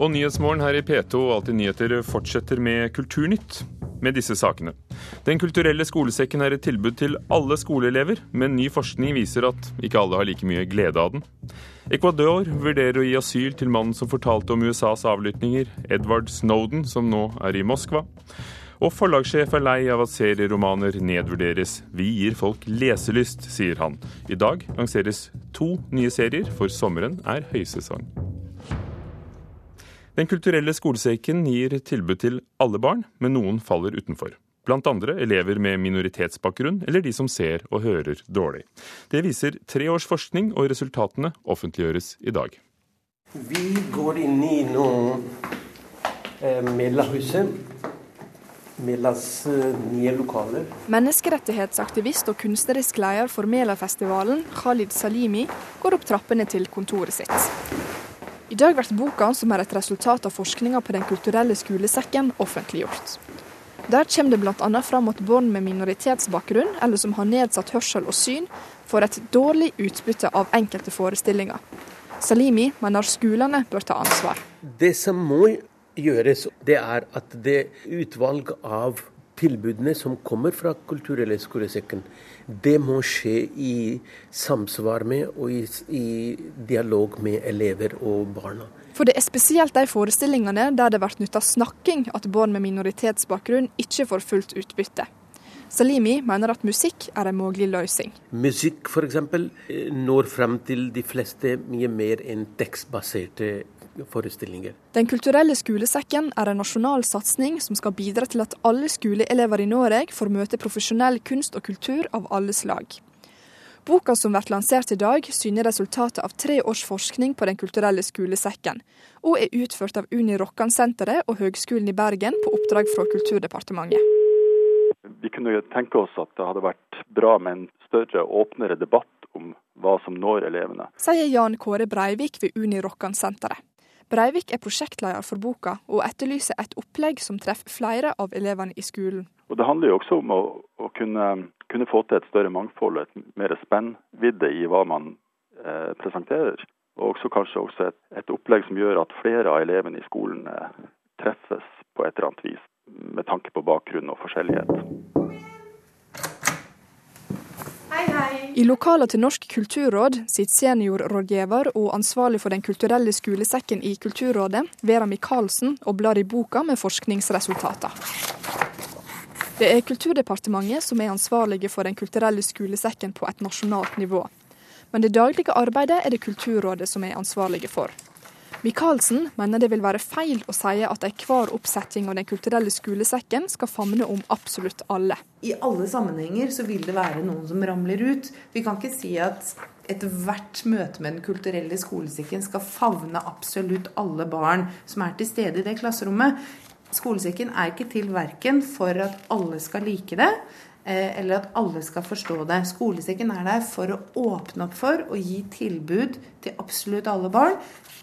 Og Nyhetsmorgen her i P2 og Alltid nyheter fortsetter med Kulturnytt med disse sakene. Den kulturelle skolesekken er et tilbud til alle skoleelever, men ny forskning viser at ikke alle har like mye glede av den. Ecuador vurderer å gi asyl til mannen som fortalte om USAs avlyttinger, Edward Snowden, som nå er i Moskva. Og forlagssjef er lei av at serieromaner nedvurderes. Vi gir folk leselyst, sier han. I dag lanseres to nye serier, for sommeren er høysesong. Den kulturelle skolesekken gir tilbud til alle barn, men noen faller utenfor. Blant andre elever med minoritetsbakgrunn eller de som ser og hører dårlig. Det viser tre års forskning, og resultatene offentliggjøres i dag. Vi går inn i noe eh, Mellahuset Melas eh, nye lokaler. Menneskerettighetsaktivist og kunstnerisk leder for Mela-festivalen, Khalid Salimi, går opp trappene til kontoret sitt. I dag blir boka, som er et resultat av forskninga på Den kulturelle skolesekken, offentliggjort. Der kommer det bl.a. fram at barn med minoritetsbakgrunn, eller som har nedsatt hørsel og syn, får et dårlig utbytte av enkelte forestillinger. Salimi mener skolene bør ta ansvar. Det som må gjøres, det er at det utvalg av tilbudene som kommer fra Kulturelle skolesekken, det må skje i samsvar med og i, i, dialog med elever og barna. For det er spesielt de forestillingene der det blir nytta snakking at barn med minoritetsbakgrunn ikke får fullt utbytte. Salimi mener at musikk er en mulig løsning. Musikk f.eks. når frem til de fleste mye mer enn tekstbaserte forestillinger. Den kulturelle skolesekken er en nasjonal satsing som skal bidra til at alle skoleelever i Norge får møte profesjonell kunst og kultur av alle slag. Boka som blir lansert i dag, syner resultatet av tre års forskning på Den kulturelle skolesekken, og er utført av Uni Rokkan-senteret og Høgskolen i Bergen på oppdrag fra Kulturdepartementet. Vi kunne tenke oss at det hadde vært bra med en større, åpnere debatt om hva som når elevene. Sier Jan Kåre Breivik ved Uni Rokkan-senteret. Breivik er prosjektleder for boka, og etterlyser et opplegg som treffer flere av elevene i skolen. Og Det handler jo også om å, å kunne, kunne, få til et større mangfold og et mer spennvidde i hva man eh, presenterer. Og også kanskje også et, et, opplegg som gjør at flere av elevene i skolen eh, treffes på et eller annet vis, med tanke på bakgrunn og forskjellighet. I lokalet til Norsk kulturråd sitter seniorrådgiver og ansvarlig for Den kulturelle skolesekken i Kulturrådet, Vera Michaelsen, og blar i boka med forskningsresultater. Det er Kulturdepartementet som er ansvarlige for Den kulturelle skolesekken på et nasjonalt nivå. Men det daglige arbeidet er det Kulturrådet som er ansvarlige for. Michaelsen mener det vil være feil å si at enhver oppsetting av Den kulturelle skolesekken skal famne om absolutt alle. I alle sammenhenger så vil det være noen som ramler ut. Vi kan ikke si at ethvert møte med Den kulturelle skolesekken skal favne absolutt alle barn som er til stede i det klasserommet. Skolesekken er ikke til verken for at alle skal like det, eller at alle skal forstå det. Skolesekken er der for å åpne opp for å gi tilbud til absolutt alle barn,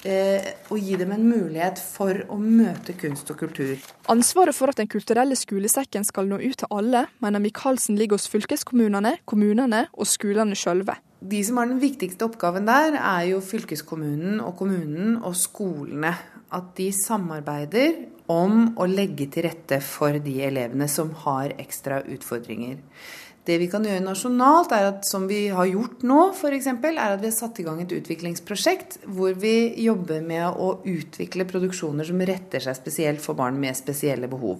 eh, og gi dem en mulighet for å møte kunst og kultur. Ansvaret for at Den kulturelle skolesekken skal nå ut til alle, mener Michaelsen ligger hos fylkeskommunene, kommunene og skolene sjølve. De som har den viktigste oppgaven der, er jo fylkeskommunen og kommunen og skolene. At de samarbeider om å legge til rette for de elevene som har ekstra utfordringer. Det vi kan gjøre nasjonalt, er at som vi har gjort nå, f.eks., er at vi har satt i gang et utviklingsprosjekt hvor vi jobber med å utvikle produksjoner som retter seg spesielt for barn med spesielle behov.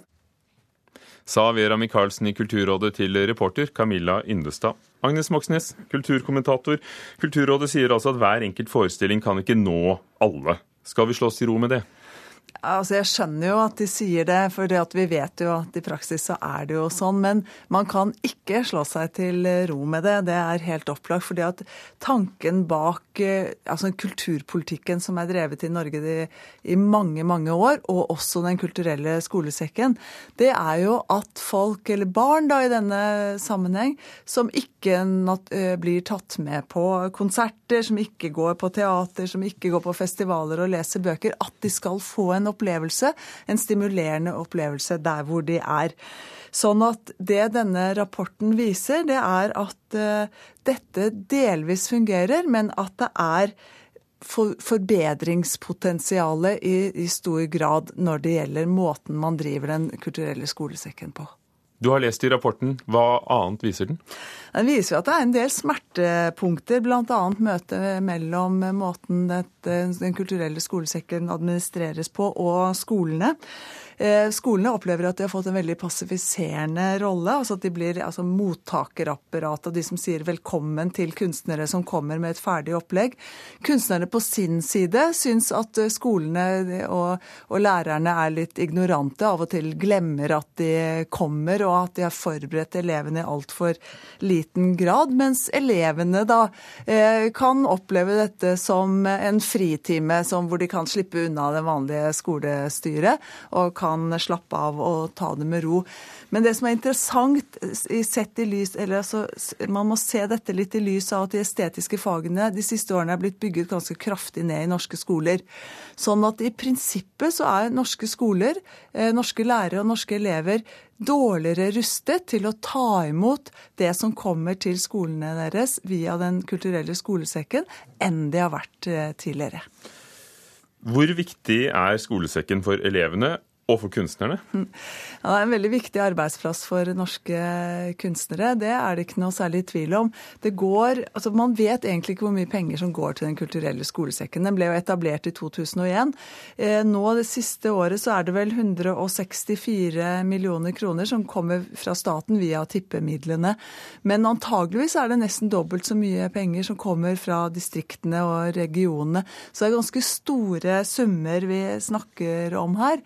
Sa Vera Michaelsen i Kulturrådet til reporter Camilla Indestad. Agnes Moxnes, kulturkommentator. Kulturrådet sier altså at hver enkelt forestilling kan ikke nå alle. Skal vi slå oss til ro med det? Altså, Jeg skjønner jo at de sier det, for det vi vet jo at i praksis så er det jo sånn. Men man kan ikke slå seg til ro med det. Det er helt opplagt. fordi at tanken bak eh, altså kulturpolitikken som er drevet i Norge de, i mange, mange år, og også Den kulturelle skolesekken, det er jo at folk, eller barn da i denne sammenheng, som ikke eh, blir tatt med på konserter, som ikke går på teater, som ikke går på festivaler og leser bøker, at de skal få en opplevelse, en stimulerende opplevelse der hvor de er. Sånn at det denne rapporten viser, det er at uh, dette delvis fungerer, men at det er for, forbedringspotensialet i, i stor grad når det gjelder måten man driver Den kulturelle skolesekken på. Du har lest i rapporten. Hva annet viser den? Den viser jo at det er en del smertepunkter, bl.a. møtet mellom måten dette, Den kulturelle skolesekken administreres på og skolene. Eh, skolene opplever at de har fått en veldig passifiserende rolle. altså At de blir altså, mottakerapparat av de som sier velkommen til kunstnere som kommer med et ferdig opplegg. Kunstnerne på sin side syns at eh, skolene og, og lærerne er litt ignorante, av og til glemmer at de kommer, og at de har forberedt elevene i altfor liten grad. Mens elevene da eh, kan oppleve dette som en fritime hvor de kan slippe unna det vanlige skolestyret. og kan kan slappe av og ta det med ro. Men det som er interessant, sett i lys, eller altså, man må se dette litt i lys av at de estetiske fagene de siste årene er blitt bygget ganske kraftig ned i norske skoler. Sånn at i prinsippet så er norske skoler, eh, norske lærere og norske elever dårligere rustet til å ta imot det som kommer til skolene deres via Den kulturelle skolesekken, enn de har vært eh, tidligere. Hvor viktig er skolesekken for elevene, og for kunstnerne? Ja, det er en veldig viktig arbeidsplass for norske kunstnere. Det er det ikke noe særlig tvil om. Det går, altså Man vet egentlig ikke hvor mye penger som går til Den kulturelle skolesekken. Den ble jo etablert i 2001. Eh, nå det siste året så er det vel 164 millioner kroner som kommer fra staten via tippemidlene. Men antageligvis er det nesten dobbelt så mye penger som kommer fra distriktene og regionene. Så det er ganske store summer vi snakker om her.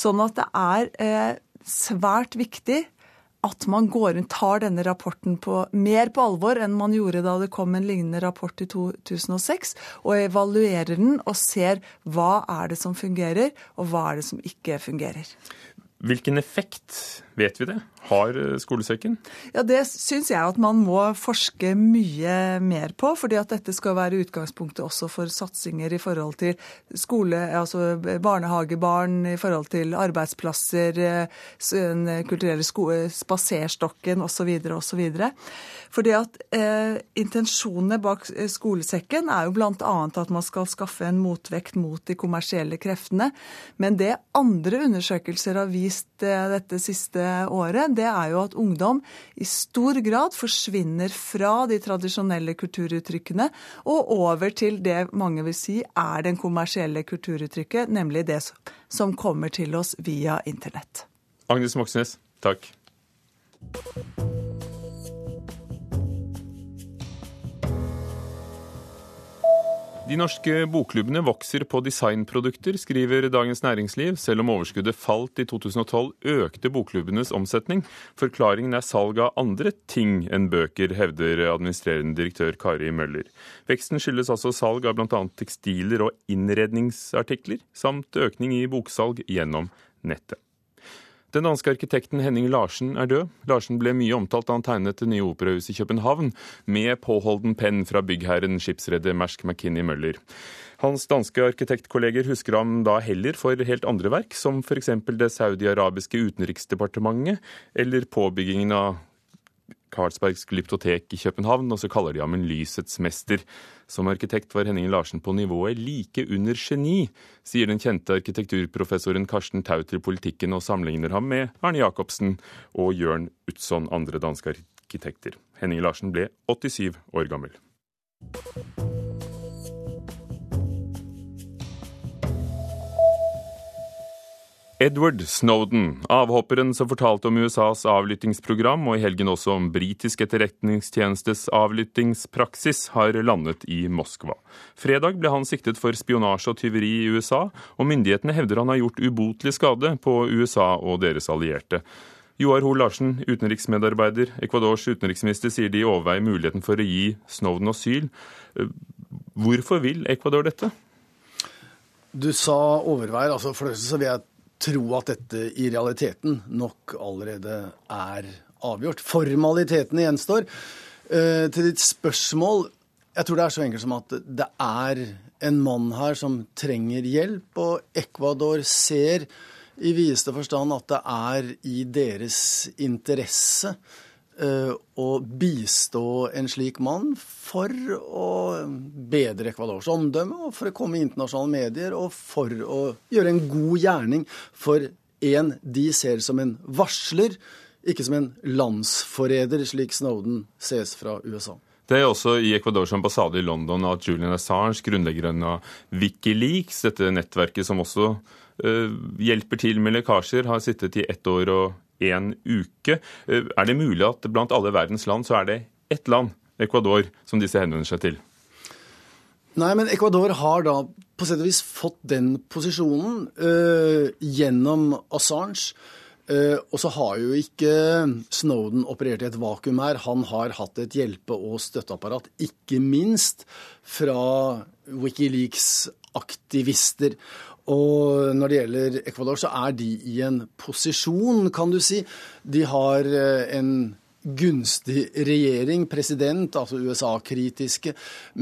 Sånn at det er eh, svært viktig at man går rundt, tar denne rapporten på, mer på alvor enn man gjorde da det kom en lignende rapport i 2006, og evaluerer den og ser hva er det som fungerer, og hva er det som ikke fungerer. Hvilken effekt, vet vi det, har eh, skolesekken? Ja, Det syns jeg at man må forske mye mer på. fordi at dette skal være utgangspunktet også for satsinger i forhold til skole, altså barnehagebarn, i forhold til arbeidsplasser, eh, den kulturelle spaserstokken osv. osv. Fordi at eh, Intensjonene bak eh, skolesekken er jo bl.a. at man skal skaffe en motvekt mot de kommersielle kreftene. Men det andre undersøkelser har vist eh, dette siste året, det er jo at ungdom i stor grad forsvinner fra de tradisjonelle kulturuttrykkene og over til det mange vil si er den kommersielle kulturuttrykket, nemlig det som kommer til oss via internett. Agnes Moxnes, takk. De norske bokklubbene vokser på designprodukter, skriver Dagens Næringsliv. Selv om overskuddet falt i 2012, økte bokklubbenes omsetning. Forklaringen er salg av andre ting enn bøker, hevder administrerende direktør Kari Møller. Veksten skyldes altså salg av bl.a. tekstiler og innredningsartikler, samt økning i boksalg gjennom nettet. Den danske arkitekten Henning Larsen er død. Larsen ble mye omtalt da han tegnet det nye operahuset i København, med påholden penn fra byggherren skipsredder Mersk McKinney Møller. Hans danske arkitektkolleger husker ham da heller for helt andre verk, som f.eks. det saudi-arabiske utenriksdepartementet, eller påbyggingen av Carlsbergs glyptotek i København, og så kaller de ham en lysets mester. Som arkitekt var Henning Larsen på nivået like under geni, sier den kjente arkitekturprofessoren Karsten Tau til Politikken, og sammenligner ham med Arne Jacobsen og Jørn Utzon, andre danske arkitekter. Henning Larsen ble 87 år gammel. Edward Snowden, avhopperen som fortalte om USAs avlyttingsprogram, og i helgen også om britisk etterretningstjenestes avlyttingspraksis, har landet i Moskva. Fredag ble han siktet for spionasje og tyveri i USA, og myndighetene hevder han har gjort ubotelig skade på USA og deres allierte. Joar Hoel Larsen, utenriksmedarbeider. Ecuadors utenriksminister sier de overveier muligheten for å gi Snowden asyl. Hvorfor vil Ecuador dette? Du sa overveier. altså For det så vil jeg tro at dette i realiteten nok allerede er avgjort. Formalitetene gjenstår. Eh, til ditt spørsmål Jeg tror det er så enkelt som at det er en mann her som trenger hjelp, og Ecuador ser i videste forstand at det er i deres interesse å bistå en slik mann for å bedre Ecuadors omdømme, og for å komme i internasjonale medier, og for å gjøre en god gjerning for en de ser som en varsler, ikke som en landsforræder, slik Snowden ses fra USA. Det er også i Ecuadors ambassade i London at Julian Assange, grunnleggeren av Wikileaks, dette nettverket som også uh, hjelper til med lekkasjer, har sittet i ett år og én uke. Uh, er det mulig at blant alle verdens land så er det ett land, Ecuador, som disse henvender seg til? Nei, men Ecuador har da på sett og vis fått den posisjonen øh, gjennom Assange. Uh, og så har jo ikke Snowden operert i et vakuum her. Han har hatt et hjelpe- og støtteapparat, ikke minst fra Wikileaks-aktivister. Og når det gjelder Ecuador, så er de i en posisjon, kan du si. De har uh, en gunstig regjering, president, altså USA-kritiske,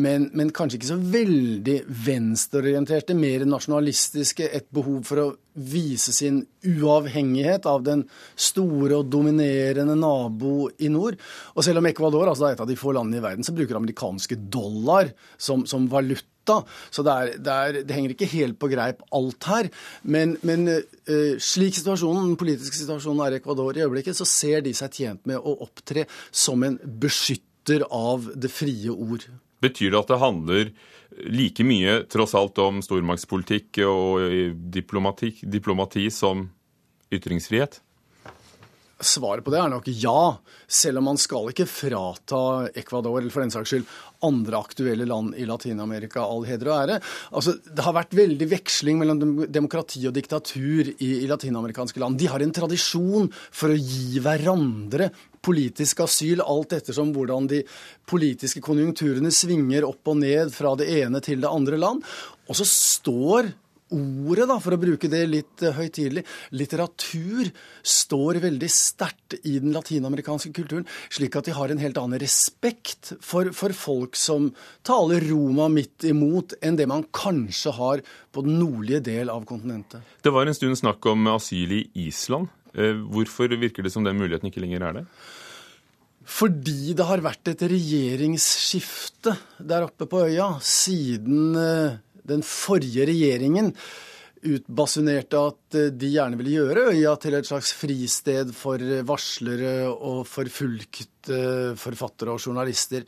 men, men, kanskje ikke så veldig venstreorienterte, mer nasjonalistiske, et behov for å vise sin uavhengighet av den store og dominerende nabo i nord. Og selv om Ecuador altså er et av de få landene i verden som bruker amerikanske dollar som, som valuta, så det, er, det, er, det, henger ikke helt på greip alt her. Men, men uh, slik situasjonen, den politiske situasjonen er i Ecuador i øyeblikket, så ser de seg tjent med å opptre som en beskytter av det frie ord. Betyr det at det handler like mye tross alt om stormaktspolitikk og diplomati, diplomati som ytringsfrihet? Svaret på det er nok ja, selv om man skal ikke frata Ecuador, eller for den saks skyld andre aktuelle land i Latin-Amerika all heder og ære. Altså, det har vært veldig veksling mellom demokrati og diktatur i, i latinamerikanske land. De har en tradisjon for å gi hverandre politisk asyl, alt ettersom hvordan de politiske konjunkturene svinger opp og ned fra det ene til det andre land. Og så står ordet, da, for å bruke det litt uh, høytidelig, litteratur, står veldig sterkt i den latinamerikanske kulturen, slik at de har en helt annen respekt for, for, folk som taler Roma midt imot, enn det man kanskje har på den nordlige del av kontinentet. Det var en stund snakk om asyl i Island. Uh, hvorfor virker det som den muligheten ikke lenger er det? Fordi det har vært et regjeringsskifte der oppe på øya siden uh, den forrige regjeringen utbasunerte at eh, de gjerne ville gjøre øya til et slags fristed for varslere og forfulgte forfattere og journalister.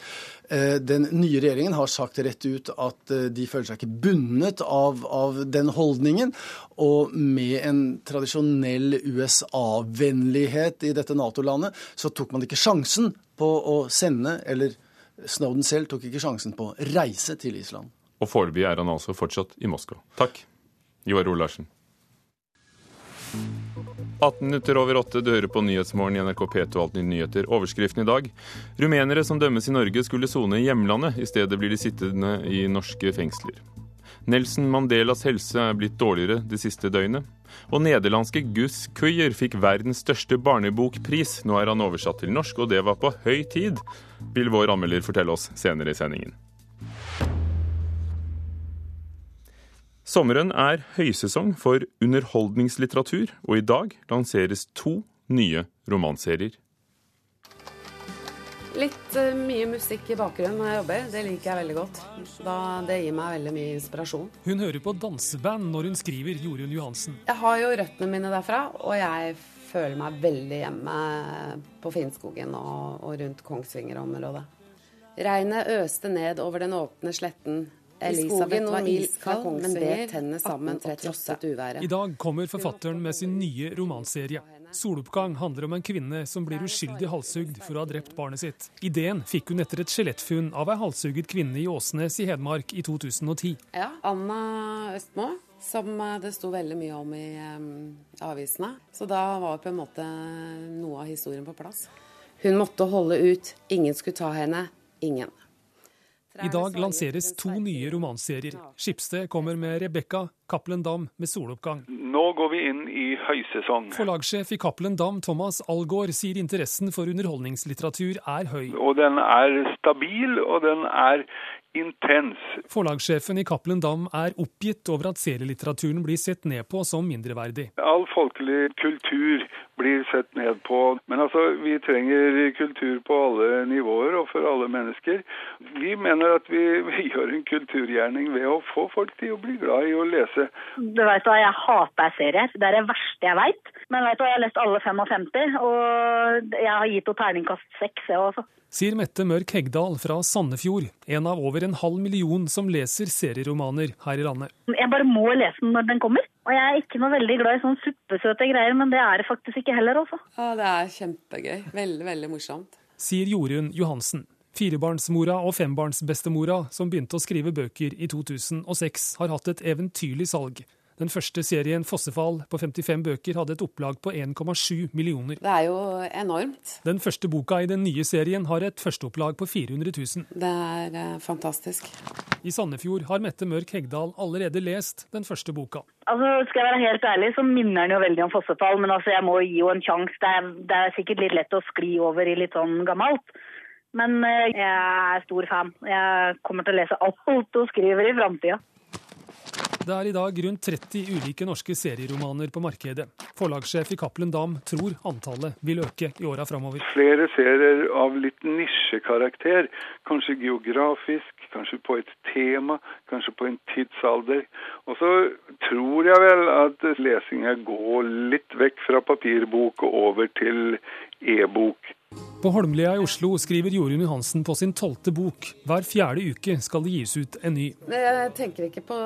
Eh, den nye regjeringen har sagt rett ut at eh, de føler seg ikke bundet av, av den holdningen. Og med en tradisjonell USA-vennlighet i dette Nato-landet, så tok man ikke sjansen på å sende, eller Snowden selv tok ikke sjansen på å reise til Island. Og foreløpig er han altså fortsatt i Moskva. Takk, Joar Ole Larsen. 18 minutter over åtte, du hører på Nyhetsmorgen i NRK P2 Alltid nyheter. Overskriften i dag rumenere som dømmes i Norge, skulle sone i hjemlandet. I stedet blir de sittende i norske fengsler. Nelson Mandelas helse er blitt dårligere det siste døgnet. Og nederlandske Gus Kuijer fikk verdens største barnebokpris. Nå er han oversatt til norsk, og det var på høy tid, vil vår anmelder fortelle oss senere i sendingen. Sommeren er høysesong for underholdningslitteratur, og i dag lanseres to nye romanserier. Litt uh, mye musikk i bakgrunnen når jeg jobber. Det liker jeg veldig godt. Da, det gir meg veldig mye inspirasjon. Hun hører på danseband når hun skriver Jorunn Johansen. Jeg har jo røttene mine derfra, og jeg føler meg veldig hjemme på Finnskogen og, og rundt Kongsvinger-området. Regnet øste ned over den åpne sletten Elisabeth var iskald, men bet tennene sammen til trosset uværet. I dag kommer forfatteren med sin nye romanserie. 'Soloppgang' handler om en kvinne som blir uskyldig halshugd for å ha drept barnet sitt. Ideen fikk hun etter et skjelettfunn av ei halshugget kvinne i Åsnes i Hedmark i 2010. Ja, Anna Østmo, som eh, det sto veldig mye om i um, avisene. Så da var på en måte noe av historien på plass. Hun måtte holde ut. Ingen skulle ta henne. Ingen. I dag lanseres to nye romanserier. Skipsted kommer med 'Rebekka', Cappelen Dam med 'Soloppgang'. Nå går vi inn i høysesong. Forlagssjef i Cappelen Dam, Thomas Algaard, sier interessen for underholdningslitteratur er høy. Og den er stabil, og den er intens. Forlagssjefen i Cappelen Dam er oppgitt over at serielitteraturen blir sett ned på som mindreverdig. All folkelig kultur blir sett ned på. Men altså, vi trenger kultur på alle nivåer og for alle mennesker. Vi mener at vi, vi gjør en kulturgjerning ved å få folk til å bli glad i å lese. Du vet hva, Jeg hater serier. Det er det verste jeg veit. Men vet du, jeg har lest alle 55, og jeg har gitt henne terningkast seks, jeg også sier Mette Mørk Hegdal fra Sandefjord, en av over en halv million som leser serieromaner her i landet. Jeg bare må lese den når den kommer. Og jeg er ikke noe veldig glad i sånn suppesøte greier, men det er det faktisk ikke heller, også. Ja, det er kjempegøy. Veldig, veldig morsomt. Sier Jorunn Johansen. Firebarnsmora og fembarnsbestemora, som begynte å skrive bøker i 2006, har hatt et eventyrlig salg. Den første serien, 'Fossefall', på 55 bøker, hadde et opplag på 1,7 millioner. Det er jo enormt. Den første boka i den nye serien har et førsteopplag på 400 000. Det er eh, fantastisk. I Sandefjord har Mette Mørk Hegdal allerede lest den første boka. Altså, Skal jeg være helt ærlig, så minner den jo veldig om 'Fossefall', men altså, jeg må gi henne en sjanse. Det, det, er sikkert litt lett å skli over i litt sånn gammelt. Men eh, jeg er stor fan. Jeg kommer til å lese alt hun skriver i framtida. Det er i dag rundt 30 ulike norske serieromaner på markedet. Forlagssjef i Cappelen Dam tror antallet vil øke i åra framover. Flere serier av litt nisjekarakter, kanskje geografisk, kanskje på et tema, kanskje på en tidsalder. Og så tror jeg vel at lesinga går litt vekk fra papirbok og over til e-bok. På Holmlia i Oslo skriver Jorunn Johansen på sin tolvte bok. Hver fjerde uke skal det gis ut en ny. Jeg tenker ikke på,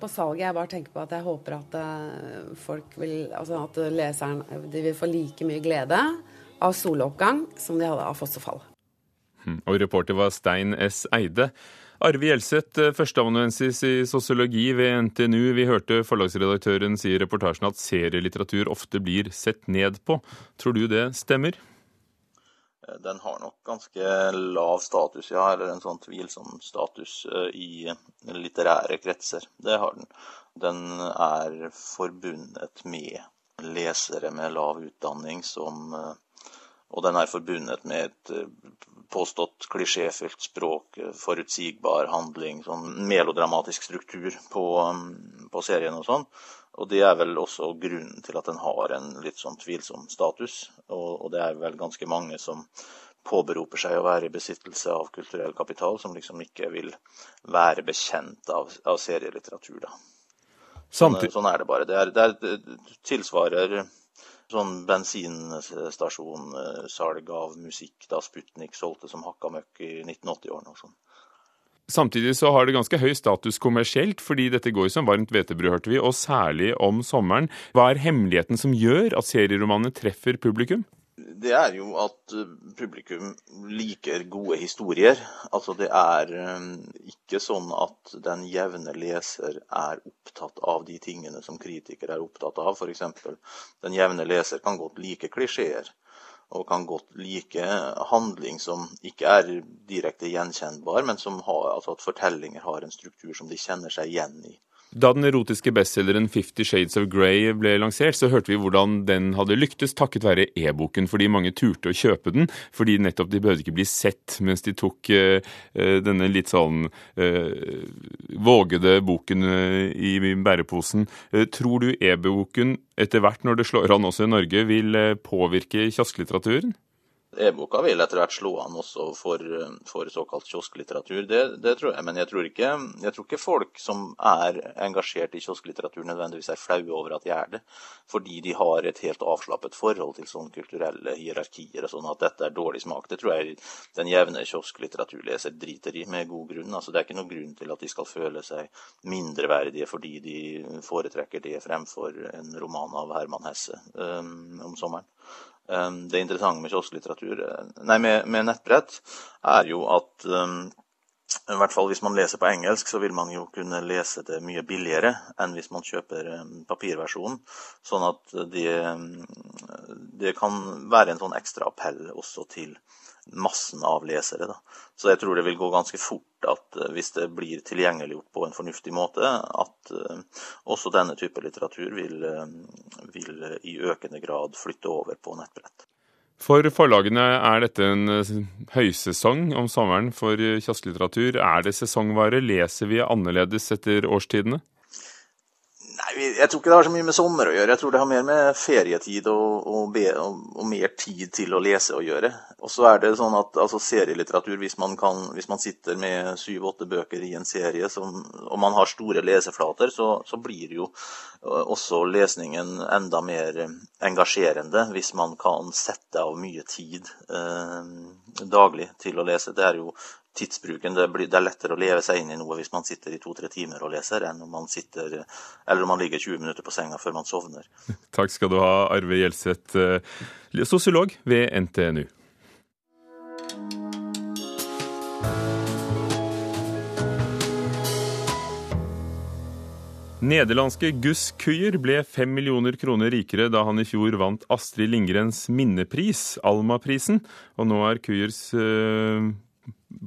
på salget, jeg bare tenker på at jeg håper at eh, folk vil Altså at leseren de vil få like mye glede av soloppgang som de hadde av fossefall. Hm, og reporter var Stein S. Eide. Arve Gjelseth, eh, førsteamanuensis i sosiologi ved NTNU. Vi hørte forlagsredaktøren si i reportasjen at serielitteratur ofte blir sett ned på. Tror du det stemmer? Den har nok ganske lav status, ja, eller en sånn tvilsom status eh, i litterære kretser. Det har den. Den er forbundet med lesere med lav utdanning som eh, Og den er forbundet med et eh, påstått klisjéfylt språk, forutsigbar handling, sånn melodramatisk struktur på, på serien og sånn. Og det er vel også grunnen til at den har en litt sånn tvilsom status. Og, og det er vel ganske mange som påberoper seg å være i besittelse av kulturell kapital, som liksom ikke vil være bekjent av, av serielitteratur. da. Sånn, sånn, er det bare. Det, er, det, er, det tilsvarer sånn bensinstasjonsalg av musikk da Sputnik solgte som hakka møkk i 1980-årene og sånn. Samtidig så har det ganske høy status kommersielt, fordi dette går som varmt hvetebrød, hørte vi, og særlig om sommeren. Hva er hemmeligheten som gjør at serieromanene treffer publikum? Det er jo at eh, publikum liker gode historier. Altså det er eh, ikke sånn at den jevne leser er opptatt av de tingene som kritikere er opptatt av. F.eks. den jevne leser kan godt like klisjeer og kan godt like handling som ikke er direkte gjenkjennbar, men som har, altså at fortellinger har en struktur som de kjenner seg igjen i. Da den erotiske bestselgeren 'Fifty Shades of Grey' ble lansert, så hørte vi hvordan den hadde lyktes takket være e-boken, fordi mange turte å kjøpe den. Fordi nettopp de behøvde ikke bli sett mens de tok uh, denne litt sånn uh, vågede boken uh, i bæreposen. tror du e-boken etter hvert, når det slår an også i Norge, vil påvirke kiosklitteraturen? E-boka vil etter hvert slå an også for, for såkalt kiosklitteratur, det, det, tror jeg. Men jeg tror, ikke, jeg tror, ikke, folk som er engasjert i kiosklitteratur nødvendigvis er flaue over at de er det. Fordi de har et helt avslappet forhold til sånne kulturelle hierarkier og sånn at dette er dårlig smak. Det tror jeg den jevne kiosklitteraturleser driter i med god grunn. Altså, det er ikke noen grunn til at de skal føle seg mindreverdige fordi de foretrekker det fremfor en roman av Herman Hesse um, om sommeren. Ehm, det interessante med kiosklitteratur, nei, med, med, nettbrett, er jo at um, i hvert fall hvis man leser på engelsk, så vil man jo kunne lese det mye billigere enn hvis man kjøper papirversjonen. Sånn at det, det kan være en sånn ekstra appell også til massen av lesere. Da. Så jeg tror det vil gå ganske fort at eh, hvis det blir tilgjengeliggjort på en fornuftig måte, at uh, også denne type litteratur vil, uh, vil, i økende grad flytte over på nettbrett. For forlagene er dette en høysesong om sommeren for kiosklitteratur. Er det sesongvare? Leser vi annerledes etter årstidene? Nei, Jeg tror ikke det har så mye med sommer å gjøre. Jeg tror det har mer med ferietid og, og, be, og, og mer tid til å lese å gjøre. Og så er det sånn at altså, serielitteratur, hvis man, kan, hvis man sitter med syv-åtte bøker i en serie som, og man har store leseflater, så, så blir jo også lesningen enda mer engasjerende hvis man kan sette av mye tid eh, daglig til å lese. Det er jo tidsbruken. Det, blir, det, er lettere å leve seg inn i noe hvis man sitter i to-tre timer og leser, enn om man sitter, om man ligger 20 minutter på senga før man sovner. Takk skal du ha, Arve Gjelseth, eh, sosiolog ved NTNU. Nederlandske Gus Kuyer ble fem millioner kroner rikere da han i fjor vant Astrid Lindgrens minnepris, Alma-prisen. Og nå er Kuyers øh,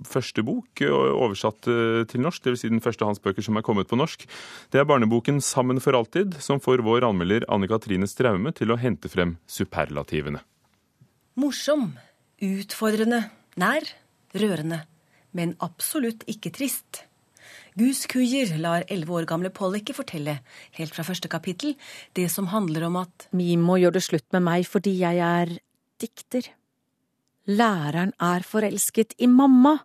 første bok oversatt til norsk, dvs. Si den første av hans bøker som er kommet på norsk. Det er barneboken 'Sammen for alltid', som får vår anmelder Anne Katrine Straume til å hente frem superlativene. Morsom, utfordrende, nær, rørende, men absolutt ikke trist. Guskujer lar elleve år gamle Pollicky fortelle, helt fra første kapittel, det som handler om at Mimo gjør det slutt med meg fordi jeg er dikter. Læreren er forelsket i mamma.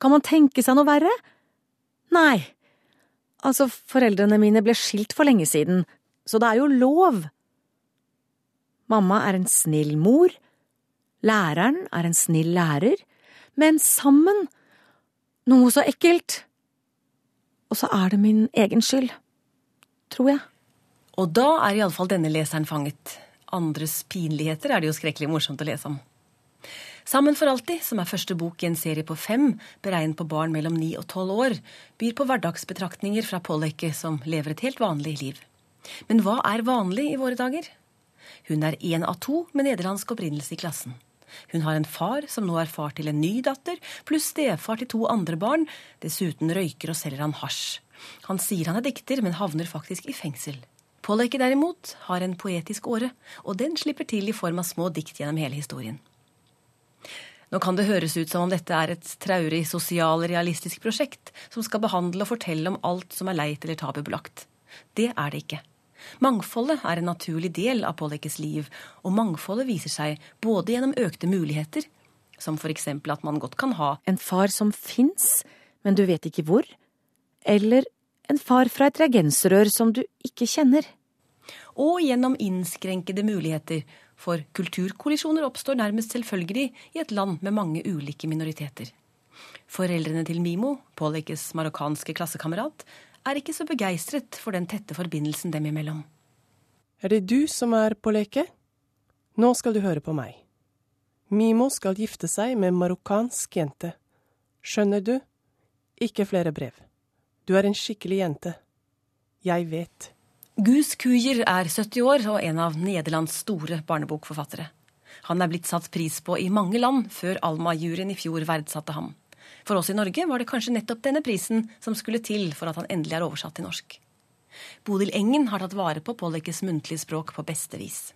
Kan man tenke seg noe verre? Nei. Altså, foreldrene mine ble skilt for lenge siden, så det er jo lov. Mamma er en snill mor, læreren er en snill lærer, men sammen noe så ekkelt. Og så er det min egen skyld. Tror jeg. Og da er iallfall denne leseren fanget. Andres pinligheter er det jo skrekkelig morsomt å lese om. Sammen for alltid, som er første bok i en serie på fem, beregnet på barn mellom ni og tolv år, byr på hverdagsbetraktninger fra Pollekke, som lever et helt vanlig liv. Men hva er vanlig i våre dager? Hun er én av to med nederlandsk opprinnelse i klassen. Hun har en far som nå er far til en ny datter, pluss stefar til to andre barn. Dessuten røyker og selger han hasj. Han sier han er dikter, men havner faktisk i fengsel. Pollekke derimot har en poetisk åre, og den slipper til i form av små dikt gjennom hele historien. Nå kan det høres ut som om dette er et traurig sosialrealistisk prosjekt som skal behandle og fortelle om alt som er leit eller tabubelagt. Det er det ikke. Mangfoldet er en naturlig del av Polleckes liv, og mangfoldet viser seg både gjennom økte muligheter, som f.eks. at man godt kan ha En far som fins, men du vet ikke hvor, eller en far fra et reagensrør som du ikke kjenner. Og gjennom innskrenkede muligheter for kulturkollisjoner oppstår nærmest selvfølgelig i et land med mange ulike minoriteter. Foreldrene til Mimo, Polleckes marokkanske klassekamerat, er ikke så begeistret for den tette forbindelsen dem imellom. Er det du som er Påleke? Nå skal du høre på meg. Mimo skal gifte seg med en marokkansk jente. Skjønner du? Ikke flere brev. Du er en skikkelig jente. Jeg vet. Gus Kujer er 70 år og en av Nederlands store barnebokforfattere. Han er blitt satt pris på i mange land før Alma-juryen i fjor verdsatte ham. For oss i Norge var det kanskje nettopp denne prisen som skulle til for at han endelig er oversatt til norsk. Bodil Engen har tatt vare på Pollekes muntlige språk på beste vis.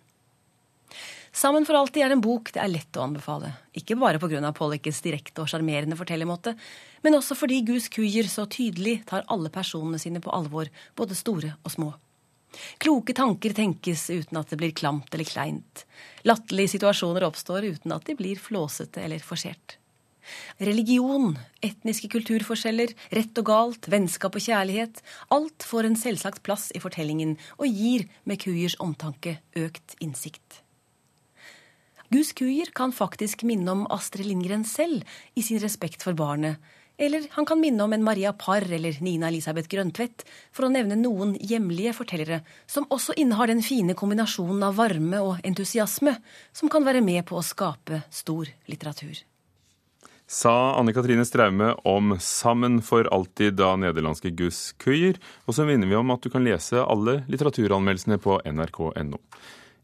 Sammen for alltid er en bok det er lett å anbefale. Ikke bare pga. Pollekes direkte og sjarmerende fortellermåte, men også fordi Gus Kujer så tydelig tar alle personene sine på alvor, både store og små. Kloke tanker tenkes uten at det blir klamt eller kleint. Latterlige situasjoner oppstår uten at de blir flåsete eller forsert. Religion, etniske kulturforskjeller, rett og galt, vennskap og kjærlighet. Alt får en selvsagt plass i fortellingen og gir med Kuyers omtanke økt innsikt. Gus Kuyer kan faktisk minne om Astrid Lindgren selv i sin respekt for barnet, eller han kan minne om en Maria Parr eller Nina Elisabeth Grøntvedt, for å nevne noen hjemlige fortellere som også innehar den fine kombinasjonen av varme og entusiasme som kan være med på å skape stor litteratur. sa Anne Katrine Straume om 'Sammen for alltid' av nederlandske Gus Kuijer. Og så minner vi om at du kan lese alle litteraturanmeldelsene på nrk.no.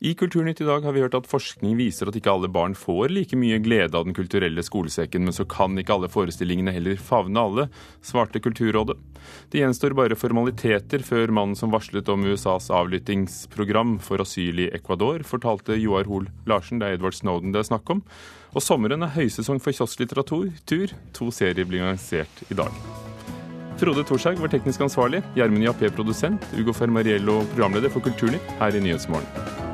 I Kulturnytt i dag har vi hørt at forskning viser at ikke alle barn får like mye glede av Den kulturelle skolesekken, men så kan ikke alle forestillingene heller favne alle, svarte Kulturrådet. Det gjenstår bare formaliteter før mannen som varslet om USAs avlyttingsprogram for asyl i Ecuador, fortalte Joar Hoel Larsen det er Edward Snowden det er snakk om. Og sommeren er høysesong for kiosklitteratur. To serier blir lansert i dag. Frode Thorshaug var teknisk ansvarlig, Gjermund Jappé produsent, Ugo Fermariello programleder for Kulturnytt her i Nyhetsmorgen.